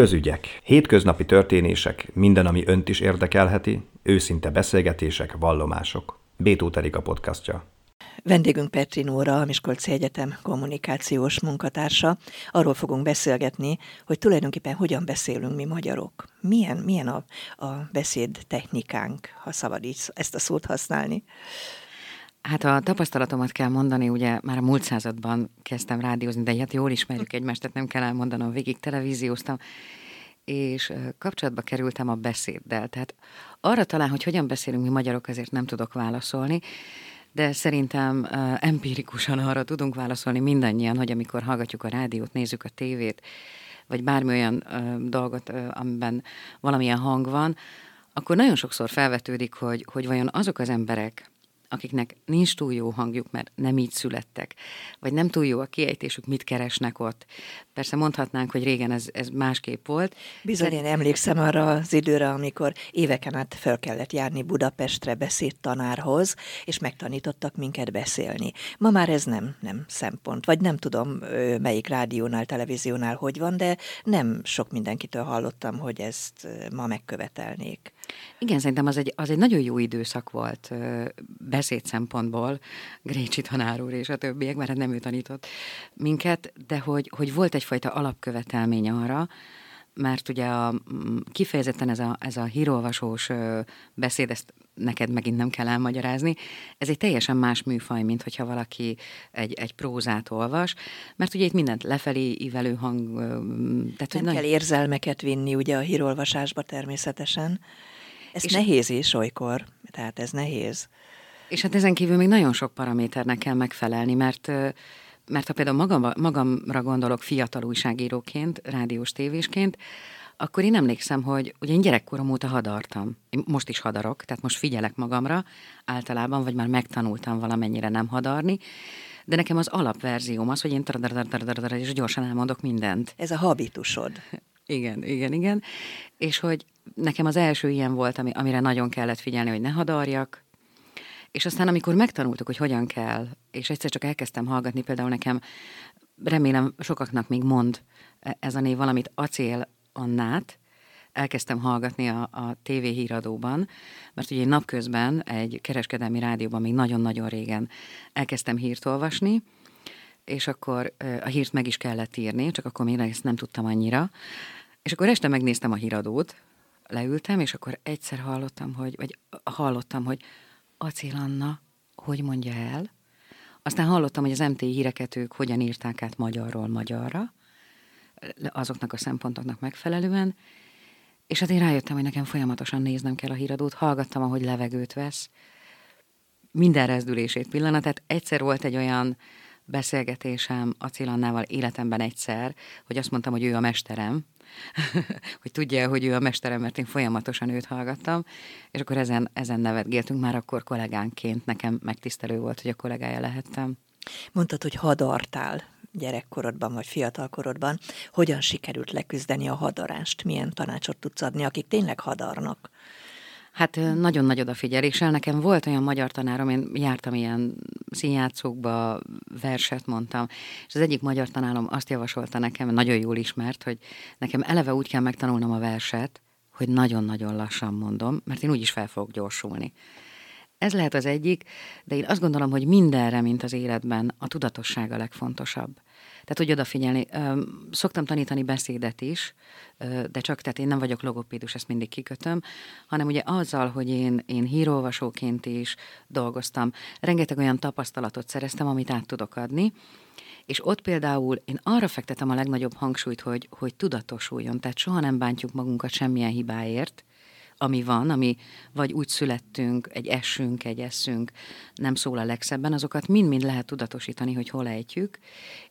Közügyek. Hétköznapi történések, minden, ami önt is érdekelheti, őszinte beszélgetések, vallomások. Bétó a podcastja. Vendégünk Petri Nóra, a Miskolci Egyetem kommunikációs munkatársa. Arról fogunk beszélgetni, hogy tulajdonképpen hogyan beszélünk mi magyarok. Milyen, milyen a, a beszéd technikánk, ha szabad így ezt a szót használni. Hát a tapasztalatomat kell mondani, ugye már a múlt században kezdtem rádiózni, de hát jól ismerjük egymást, tehát nem kell elmondanom, végig televízióztam, és kapcsolatba kerültem a beszéddel. Tehát arra talán, hogy hogyan beszélünk mi magyarok, azért nem tudok válaszolni, de szerintem empirikusan arra tudunk válaszolni mindannyian, hogy amikor hallgatjuk a rádiót, nézzük a tévét, vagy bármi olyan uh, dolgot, uh, amiben valamilyen hang van, akkor nagyon sokszor felvetődik, hogy, hogy vajon azok az emberek, akiknek nincs túl jó hangjuk, mert nem így születtek, vagy nem túl jó a kiejtésük, mit keresnek ott. Persze mondhatnánk, hogy régen ez, ez másképp volt. Bizony, én emlékszem arra az időre, amikor éveken át fel kellett járni Budapestre beszédtanárhoz, és megtanítottak minket beszélni. Ma már ez nem, nem szempont, vagy nem tudom melyik rádiónál, televíziónál hogy van, de nem sok mindenkitől hallottam, hogy ezt ma megkövetelnék. Igen, szerintem az egy, az egy nagyon jó időszak volt beszéd szempontból, Grécsi tanár úr és a többiek, mert hát nem ő tanított minket, de hogy, hogy volt egyfajta alapkövetelmény arra, mert ugye a, kifejezetten ez a, ez a hírolvasós beszéd, ezt neked megint nem kell elmagyarázni, ez egy teljesen más műfaj, mint hogyha valaki egy, egy prózát olvas, mert ugye itt mindent lefelé ívelő hang... Tehát, nem hogy kell nagy... érzelmeket vinni ugye a hírolvasásba természetesen. Ez és nehéz is olykor, tehát ez nehéz. És hát ezen kívül még nagyon sok paraméternek kell megfelelni, mert mert ha például magam, magamra gondolok fiatal újságíróként, rádiós tévésként, akkor én emlékszem, hogy ugye én gyerekkorom óta hadartam. Én most is hadarok, tehát most figyelek magamra általában, vagy már megtanultam valamennyire nem hadarni, de nekem az alapverzióm az, hogy én és gyorsan elmondok mindent. Ez a habitusod. Igen, igen, igen. És hogy nekem az első ilyen volt, ami, amire nagyon kellett figyelni, hogy ne hadarjak, és aztán, amikor megtanultuk, hogy hogyan kell, és egyszer csak elkezdtem hallgatni, például nekem, remélem sokaknak még mond ez a név valamit, Acél Annát, elkezdtem hallgatni a, a TV híradóban, mert ugye napközben egy kereskedelmi rádióban még nagyon-nagyon régen elkezdtem hírt olvasni, és akkor a hírt meg is kellett írni, csak akkor még ezt nem tudtam annyira. És akkor este megnéztem a híradót, leültem, és akkor egyszer hallottam, hogy, vagy hallottam, hogy Acél Anna, hogy mondja el? Aztán hallottam, hogy az MT híreket ők hogyan írták át magyarról magyarra, azoknak a szempontoknak megfelelően, és hát én rájöttem, hogy nekem folyamatosan néznem kell a híradót, hallgattam, ahogy levegőt vesz, minden rezdülését pillanatát. Egyszer volt egy olyan beszélgetésem Acél Annával életemben egyszer, hogy azt mondtam, hogy ő a mesterem, hogy tudja, hogy ő a mesterem, mert én folyamatosan őt hallgattam, és akkor ezen, ezen nevetgéltünk már akkor kollégánként, nekem megtisztelő volt, hogy a kollégája lehettem. Mondtad, hogy hadartál gyerekkorodban vagy fiatalkorodban. Hogyan sikerült leküzdeni a hadarást? Milyen tanácsot tudsz adni, akik tényleg hadarnak? Hát nagyon nagy odafigyeléssel. Nekem volt olyan magyar tanárom, én jártam ilyen színjátszókba, verset mondtam, és az egyik magyar tanárom azt javasolta nekem, nagyon jól ismert, hogy nekem eleve úgy kell megtanulnom a verset, hogy nagyon-nagyon lassan mondom, mert én úgyis fel fogok gyorsulni. Ez lehet az egyik, de én azt gondolom, hogy mindenre, mint az életben, a tudatosság a legfontosabb. Tehát, hogy odafigyelni. Szoktam tanítani beszédet is, de csak, tehát én nem vagyok logopédus, ezt mindig kikötöm, hanem ugye azzal, hogy én, én hírolvasóként is dolgoztam, rengeteg olyan tapasztalatot szereztem, amit át tudok adni, és ott például én arra fektetem a legnagyobb hangsúlyt, hogy, hogy tudatosuljon, tehát soha nem bántjuk magunkat semmilyen hibáért, ami van, ami vagy úgy születtünk, egy esünk, egy eszünk, nem szól a legszebben, azokat mind-mind lehet tudatosítani, hogy hol ejtjük,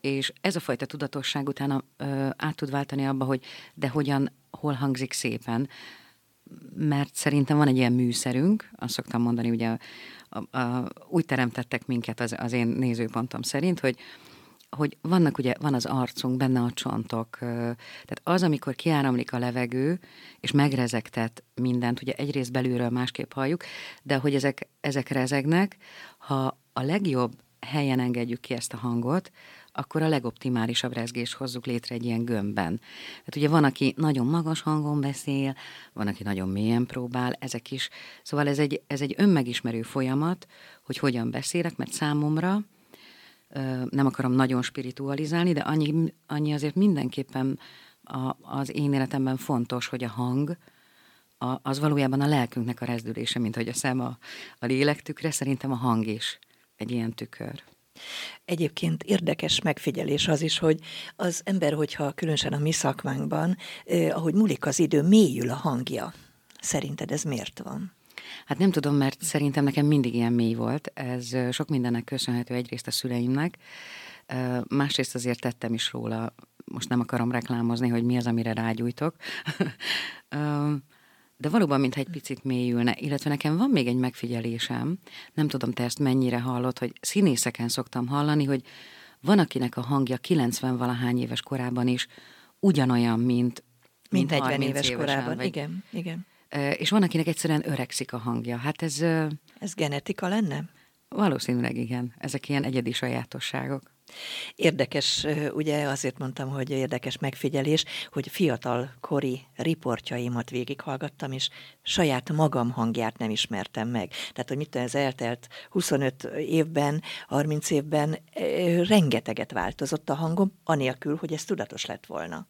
és ez a fajta tudatosság utána ö, át tud váltani abba, hogy de hogyan, hol hangzik szépen, mert szerintem van egy ilyen műszerünk, azt szoktam mondani, ugye a, a, úgy teremtettek minket az, az én nézőpontom szerint, hogy hogy vannak ugye, van az arcunk, benne a csontok, tehát az, amikor kiáramlik a levegő, és megrezegtet mindent, ugye egyrészt belülről másképp halljuk, de hogy ezek, ezek rezegnek, ha a legjobb helyen engedjük ki ezt a hangot, akkor a legoptimálisabb rezgést hozzuk létre egy ilyen gömbben. Tehát ugye van, aki nagyon magas hangon beszél, van, aki nagyon mélyen próbál, ezek is. Szóval ez egy, ez egy önmegismerő folyamat, hogy hogyan beszélek, mert számomra nem akarom nagyon spiritualizálni, de annyi, annyi azért mindenképpen a, az én életemben fontos, hogy a hang, a, az valójában a lelkünknek a rezdülése, mint hogy a szem a, a lélek tükre, szerintem a hang is egy ilyen tükör. Egyébként érdekes megfigyelés az is, hogy az ember, hogyha különösen a mi szakmánkban, eh, ahogy múlik az idő, mélyül a hangja. Szerinted ez miért van? Hát nem tudom, mert szerintem nekem mindig ilyen mély volt. Ez sok mindennek köszönhető egyrészt a szüleimnek, másrészt azért tettem is róla, most nem akarom reklámozni, hogy mi az, amire rágyújtok. De valóban, mintha egy picit mélyülne, illetve nekem van még egy megfigyelésem, nem tudom, te ezt mennyire hallod, hogy színészeken szoktam hallani, hogy van, akinek a hangja 90-valahány éves korában is ugyanolyan, mint, mint, mint 40 éves korában. Vagy, igen, igen. És van, akinek egyszerűen öregszik a hangja. Hát ez... Ez genetika lenne? Valószínűleg igen. Ezek ilyen egyedi sajátosságok. Érdekes, ugye azért mondtam, hogy érdekes megfigyelés, hogy fiatal kori riportjaimat végighallgattam, és saját magam hangját nem ismertem meg. Tehát, hogy mit ez eltelt 25 évben, 30 évben rengeteget változott a hangom, anélkül, hogy ez tudatos lett volna.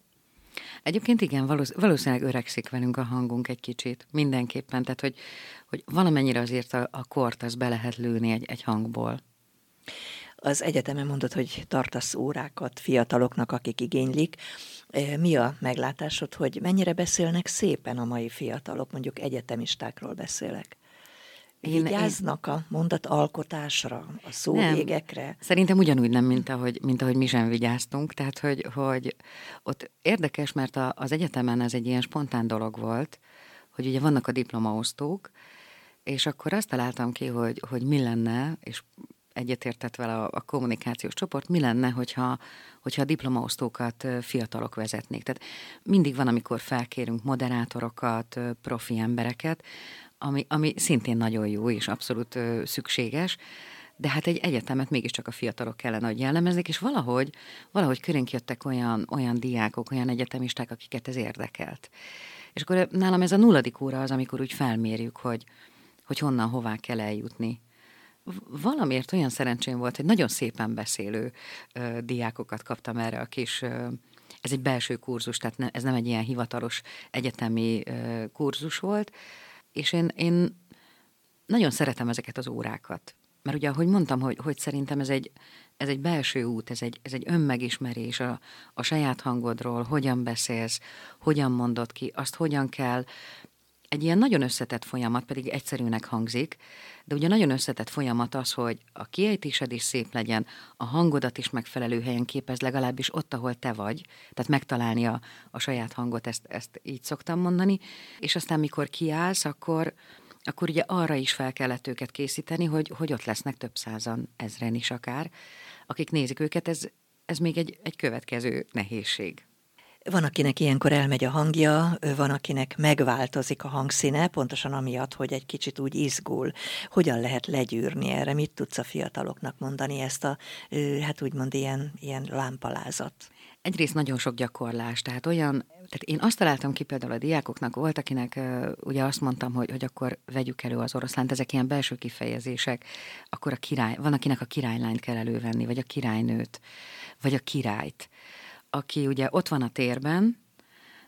Egyébként igen, valószínűleg öregszik velünk a hangunk egy kicsit, mindenképpen, tehát hogy, hogy valamennyire azért a, a kort az be lehet lőni egy, egy hangból. Az egyetemen mondod, hogy tartasz órákat fiataloknak, akik igénylik. E, mi a meglátásod, hogy mennyire beszélnek szépen a mai fiatalok, mondjuk egyetemistákról beszélek? Én, Vigyáznak én... a mondat alkotásra, a szóvégekre? Nem. Szerintem ugyanúgy nem, mint ahogy, mint ahogy mi sem vigyáztunk. Tehát, hogy, hogy ott érdekes, mert a, az egyetemen ez egy ilyen spontán dolog volt, hogy ugye vannak a diplomaosztók, és akkor azt találtam ki, hogy, hogy mi lenne, és egyetértett vele a, a kommunikációs csoport, mi lenne, hogyha, hogyha a diplomaosztókat fiatalok vezetnék. Tehát mindig van, amikor felkérünk moderátorokat, profi embereket, ami, ami szintén nagyon jó és abszolút ö, szükséges, de hát egy egyetemet mégiscsak a fiatalok kellene, hogy jellemezik, és valahogy, valahogy körénk jöttek olyan, olyan diákok, olyan egyetemisták, akiket ez érdekelt. És akkor nálam ez a nulladik óra az, amikor úgy felmérjük, hogy, hogy honnan, hová kell eljutni. Valamiért olyan szerencsém volt, hogy nagyon szépen beszélő ö, diákokat kaptam erre a kis ö, ez egy belső kurzus, tehát ne, ez nem egy ilyen hivatalos egyetemi ö, kurzus volt, és én, én nagyon szeretem ezeket az órákat. Mert ugye, ahogy mondtam, hogy, hogy szerintem ez egy, ez egy belső út, ez egy, ez egy önmegismerés a, a saját hangodról, hogyan beszélsz, hogyan mondod ki, azt hogyan kell. Egy ilyen nagyon összetett folyamat, pedig egyszerűnek hangzik, de ugye nagyon összetett folyamat az, hogy a kiejtésed is szép legyen, a hangodat is megfelelő helyen képez, legalábbis ott, ahol te vagy, tehát megtalálni a, a saját hangot, ezt, ezt így szoktam mondani, és aztán mikor kiállsz, akkor, akkor ugye arra is fel kellett őket készíteni, hogy, hogy ott lesznek több százan, ezren is akár, akik nézik őket, ez, ez még egy, egy következő nehézség. Van, akinek ilyenkor elmegy a hangja, van, akinek megváltozik a hangszíne, pontosan amiatt, hogy egy kicsit úgy izgul. Hogyan lehet legyűrni erre? Mit tudsz a fiataloknak mondani ezt a, hát úgymond ilyen, ilyen lámpalázat? Egyrészt nagyon sok gyakorlás, tehát olyan, tehát én azt találtam ki például a diákoknak, volt, akinek ugye azt mondtam, hogy, hogy akkor vegyük elő az oroszlánt, ezek ilyen belső kifejezések, akkor a király, van, akinek a királylányt kell elővenni, vagy a királynőt, vagy a királyt aki ugye ott van a térben,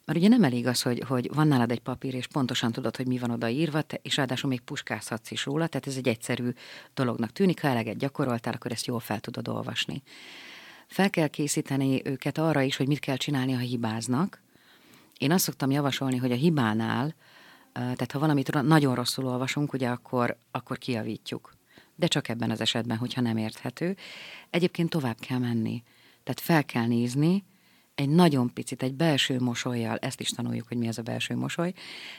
mert ugye nem elég az, hogy, hogy van nálad egy papír, és pontosan tudod, hogy mi van oda írva, te, és ráadásul még puskázhatsz is róla, tehát ez egy egyszerű dolognak tűnik, ha eleget gyakoroltál, akkor ezt jól fel tudod olvasni. Fel kell készíteni őket arra is, hogy mit kell csinálni, ha hibáznak. Én azt szoktam javasolni, hogy a hibánál, tehát ha valamit nagyon rosszul olvasunk, ugye akkor, akkor kiavítjuk. De csak ebben az esetben, hogyha nem érthető. Egyébként tovább kell menni. Tehát fel kell nézni, egy nagyon picit, egy belső mosolyjal, ezt is tanuljuk, hogy mi ez a belső mosoly,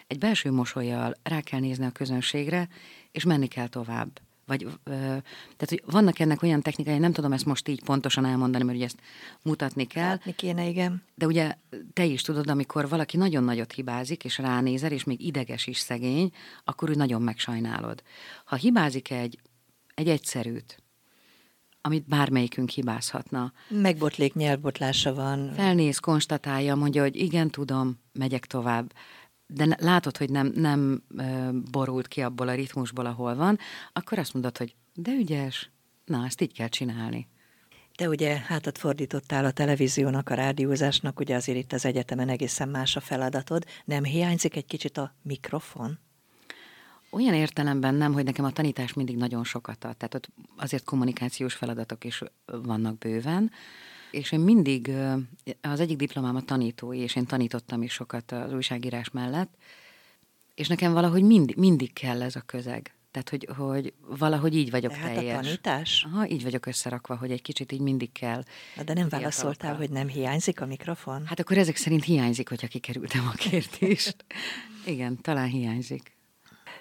egy belső mosolyjal rá kell nézni a közönségre, és menni kell tovább. Vagy, ö, tehát, hogy vannak ennek olyan technikai, nem tudom ezt most így pontosan elmondani, mert ugye ezt mutatni kell. Látni kéne, igen. De ugye te is tudod, amikor valaki nagyon nagyot hibázik, és ránézel, és még ideges is szegény, akkor úgy nagyon megsajnálod. Ha hibázik egy, egy egyszerűt, amit bármelyikünk hibázhatna. Megbotlék nyelvbotlása van. Felnéz, konstatálja, mondja, hogy igen, tudom, megyek tovább de látod, hogy nem, nem borult ki abból a ritmusból, ahol van, akkor azt mondod, hogy de ügyes, na, ezt így kell csinálni. Te ugye hátat fordítottál a televíziónak, a rádiózásnak, ugye azért itt az egyetemen egészen más a feladatod. Nem hiányzik egy kicsit a mikrofon? Olyan értelemben nem, hogy nekem a tanítás mindig nagyon sokat ad. Tehát ott azért kommunikációs feladatok is vannak bőven, és én mindig, az egyik diplomám a tanítói, és én tanítottam is sokat az újságírás mellett, és nekem valahogy mindig, mindig kell ez a közeg. Tehát, hogy, hogy valahogy így vagyok Tehát teljes. a tanítás? Aha, így vagyok összerakva, hogy egy kicsit így mindig kell. Na, de nem válaszoltál, hogy nem hiányzik a mikrofon? Hát akkor ezek szerint hiányzik, hogyha kikerültem a kérdést. Igen, talán hiányzik.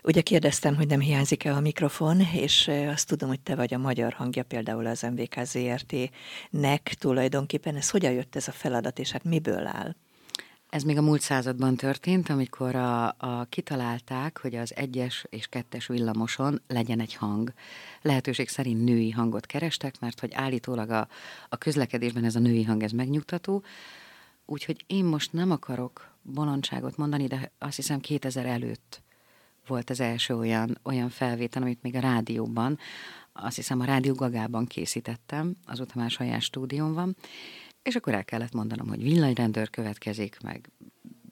Ugye kérdeztem, hogy nem hiányzik-e a mikrofon, és azt tudom, hogy te vagy a magyar hangja például az MVK ZRT-nek tulajdonképpen. Ez hogyan jött ez a feladat, és hát miből áll? Ez még a múlt században történt, amikor a, a kitalálták, hogy az egyes és kettes villamoson legyen egy hang. Lehetőség szerint női hangot kerestek, mert hogy állítólag a, a közlekedésben ez a női hang, ez megnyugtató. Úgyhogy én most nem akarok bolondságot mondani, de azt hiszem 2000 előtt volt az első olyan, olyan felvétel, amit még a rádióban, azt hiszem a Rádió Gagában készítettem, azóta már saját stúdión van, és akkor el kellett mondanom, hogy villanyrendőr következik, meg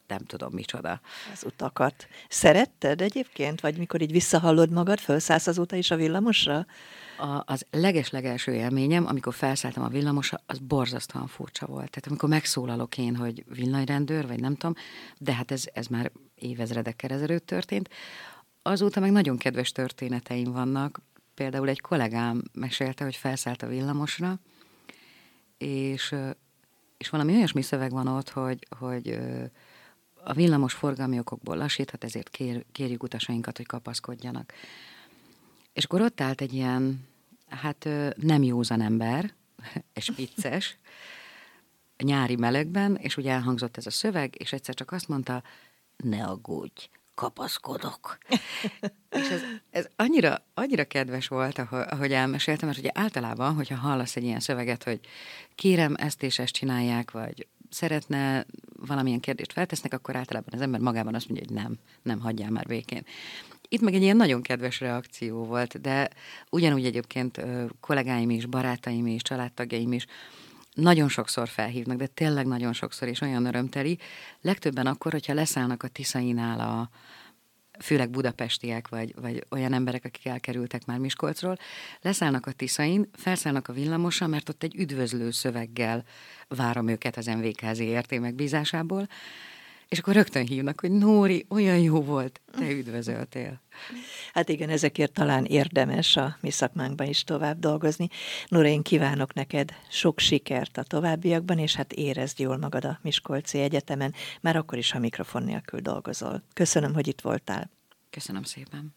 nem tudom micsoda. Az utakat. Szeretted egyébként? Vagy mikor így visszahallod magad, felszállsz azóta is a villamosra? A, az leges-legelső élményem, amikor felszálltam a villamosra, az borzasztóan furcsa volt. Tehát amikor megszólalok én, hogy villanyrendőr, vagy nem tudom, de hát ez, ez már évezredekkel ezelőtt történt. Azóta meg nagyon kedves történeteim vannak. Például egy kollégám mesélte, hogy felszállt a villamosra, és, és valami olyasmi szöveg van ott, hogy, hogy a villamos forgalmi okokból lassíthat, ezért kér, kérjük utasainkat, hogy kapaszkodjanak. És akkor ott állt egy ilyen, hát nem józan ember, és vicces, nyári melegben, és ugye elhangzott ez a szöveg, és egyszer csak azt mondta, ne aggódj, kapaszkodok. és ez, ez annyira, annyira kedves volt, ahogy elmeséltem, mert ugye általában, hogyha hallasz egy ilyen szöveget, hogy kérem ezt és ezt csinálják, vagy szeretne valamilyen kérdést feltesznek, akkor általában az ember magában azt mondja, hogy nem, nem hagyjál már békén. Itt meg egy ilyen nagyon kedves reakció volt, de ugyanúgy egyébként kollégáim is, barátaim is, családtagjaim is nagyon sokszor felhívnak, de tényleg nagyon sokszor, és olyan örömteli. Legtöbben akkor, hogyha leszállnak a Tiszainál a, főleg budapestiek, vagy, vagy olyan emberek, akik elkerültek már Miskolcról, leszállnak a Tiszain, felszállnak a villamosra, mert ott egy üdvözlő szöveggel várom őket az MVK ZRT megbízásából, és akkor rögtön hívnak, hogy Nóri, olyan jó volt, te üdvözöltél. Hát igen, ezekért talán érdemes a mi szakmánkban is tovább dolgozni. Nóri, én kívánok neked sok sikert a továbbiakban, és hát érezd jól magad a Miskolci Egyetemen, már akkor is, ha mikrofon nélkül dolgozol. Köszönöm, hogy itt voltál. Köszönöm szépen.